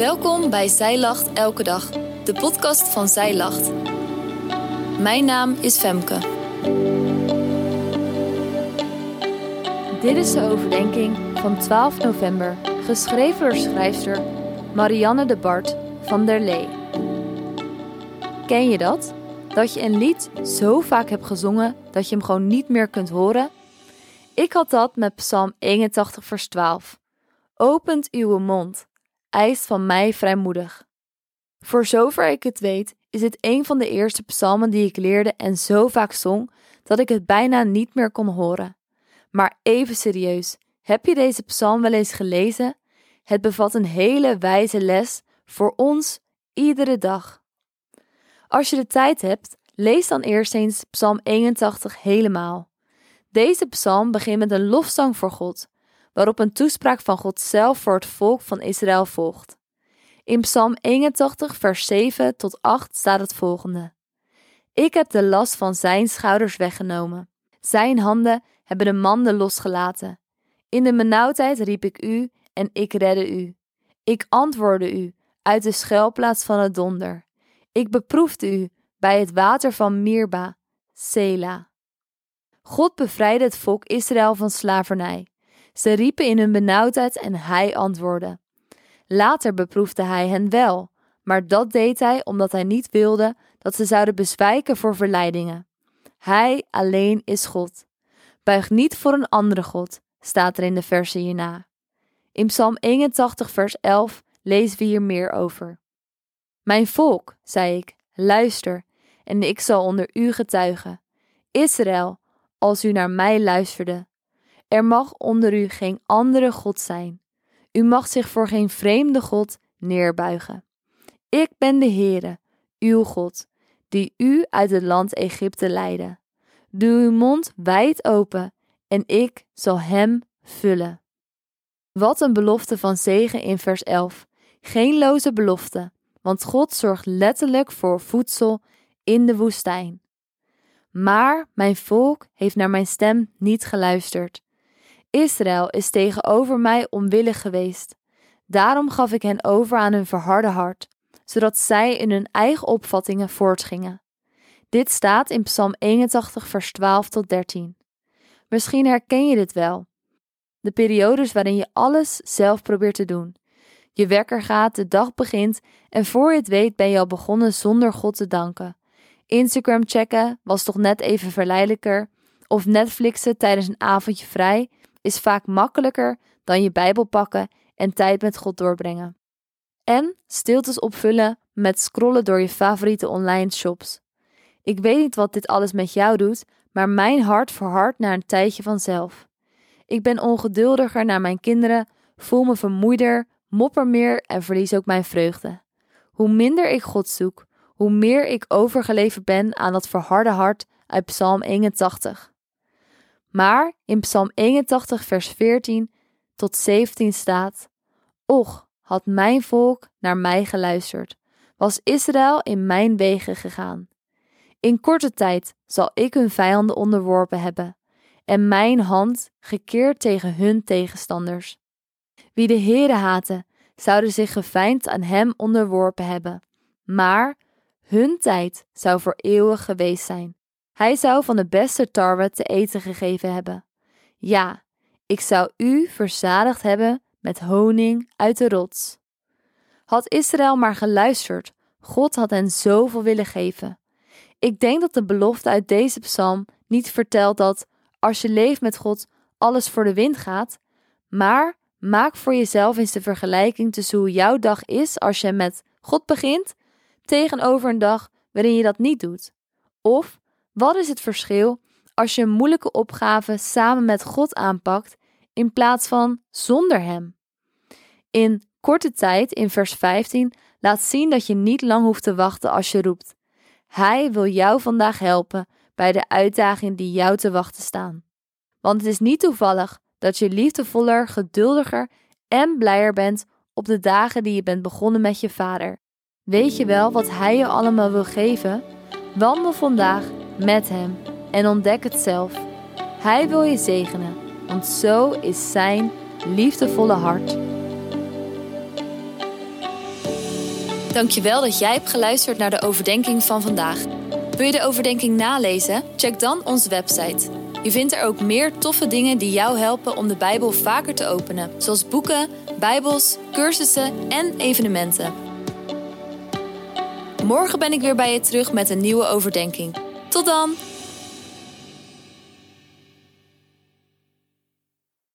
Welkom bij Zij Lacht Elke Dag, de podcast van Zij Lacht. Mijn naam is Femke. Dit is de overdenking van 12 november, geschreven door schrijfster Marianne de Bart van der Lee. Ken je dat? Dat je een lied zo vaak hebt gezongen dat je hem gewoon niet meer kunt horen? Ik had dat met Psalm 81, vers 12. Opent uw mond, eist van mij vrijmoedig. Voor zover ik het weet, is dit een van de eerste psalmen die ik leerde en zo vaak zong dat ik het bijna niet meer kon horen. Maar even serieus, heb je deze psalm wel eens gelezen? Het bevat een hele wijze les voor ons iedere dag. Als je de tijd hebt, lees dan eerst eens Psalm 81 helemaal. Deze psalm begint met een lofzang voor God, waarop een toespraak van God zelf voor het volk van Israël volgt. In Psalm 81, vers 7 tot 8 staat het volgende: Ik heb de last van zijn schouders weggenomen. Zijn handen hebben de manden losgelaten. In de benauwdheid riep ik u en ik redde u. Ik antwoordde u uit de schuilplaats van het donder. Ik beproefde u bij het water van Mirba, Sela. God bevrijdde het volk Israël van slavernij. Ze riepen in hun benauwdheid en hij antwoordde. Later beproefde hij hen wel, maar dat deed hij omdat hij niet wilde dat ze zouden bezwijken voor verleidingen. Hij alleen is God. Buig niet voor een andere God, staat er in de versen hierna. In Psalm 81, vers 11 lezen we hier meer over. Mijn volk, zei ik, luister, en ik zal onder u getuigen. Israël, als u naar mij luisterde. Er mag onder u geen andere God zijn. U mag zich voor geen vreemde God neerbuigen. Ik ben de Heere, uw God, die u uit het land Egypte leidde. Doe uw mond wijd open en ik zal hem vullen. Wat een belofte van zegen in vers 11. Geen loze belofte, want God zorgt letterlijk voor voedsel in de woestijn. Maar mijn volk heeft naar mijn stem niet geluisterd. Israël is tegenover mij onwillig geweest. Daarom gaf ik hen over aan hun verharde hart, zodat zij in hun eigen opvattingen voortgingen. Dit staat in Psalm 81, vers 12 tot 13. Misschien herken je dit wel. De periodes waarin je alles zelf probeert te doen. Je wekker gaat, de dag begint en voor je het weet ben je al begonnen zonder God te danken. Instagram checken was toch net even verleidelijker. Of Netflixen tijdens een avondje vrij is vaak makkelijker dan je Bijbel pakken en tijd met God doorbrengen. En stiltes opvullen met scrollen door je favoriete online shops. Ik weet niet wat dit alles met jou doet, maar mijn hart verhardt naar een tijdje vanzelf. Ik ben ongeduldiger naar mijn kinderen, voel me vermoeider, mopper meer en verlies ook mijn vreugde. Hoe minder ik God zoek, hoe meer ik overgeleverd ben aan dat verharde hart uit Psalm 81. Maar in Psalm 81, vers 14 tot 17 staat: Och, had mijn volk naar mij geluisterd, was Israël in mijn wegen gegaan. In korte tijd zal ik hun vijanden onderworpen hebben en mijn hand gekeerd tegen hun tegenstanders. Wie de Heere haatte, zouden zich geveind aan hem onderworpen hebben, maar hun tijd zou voor eeuwig geweest zijn. Hij zou van de beste tarwe te eten gegeven hebben. Ja, ik zou u verzadigd hebben met honing uit de rots. Had Israël maar geluisterd, God had hen zoveel willen geven. Ik denk dat de belofte uit deze psalm niet vertelt dat, als je leeft met God, alles voor de wind gaat, maar maak voor jezelf eens de vergelijking tussen hoe jouw dag is als je met God begint tegenover een dag waarin je dat niet doet? Of wat is het verschil als je een moeilijke opgave samen met God aanpakt in plaats van zonder Hem? In korte tijd, in vers 15, laat zien dat je niet lang hoeft te wachten als je roept. Hij wil jou vandaag helpen bij de uitdagingen die jou te wachten staan. Want het is niet toevallig dat je liefdevoller, geduldiger en blijer bent op de dagen die je bent begonnen met je vader. Weet je wel wat Hij je allemaal wil geven? Wandel vandaag met Hem en ontdek het zelf. Hij wil je zegenen, want zo is Zijn liefdevolle hart. Dankjewel dat jij hebt geluisterd naar de overdenking van vandaag. Wil je de overdenking nalezen? Check dan onze website. Je vindt er ook meer toffe dingen die jou helpen om de Bijbel vaker te openen, zoals boeken, Bijbels, cursussen en evenementen. Morgen ben ik weer bij je terug met een nieuwe overdenking. Tot dan!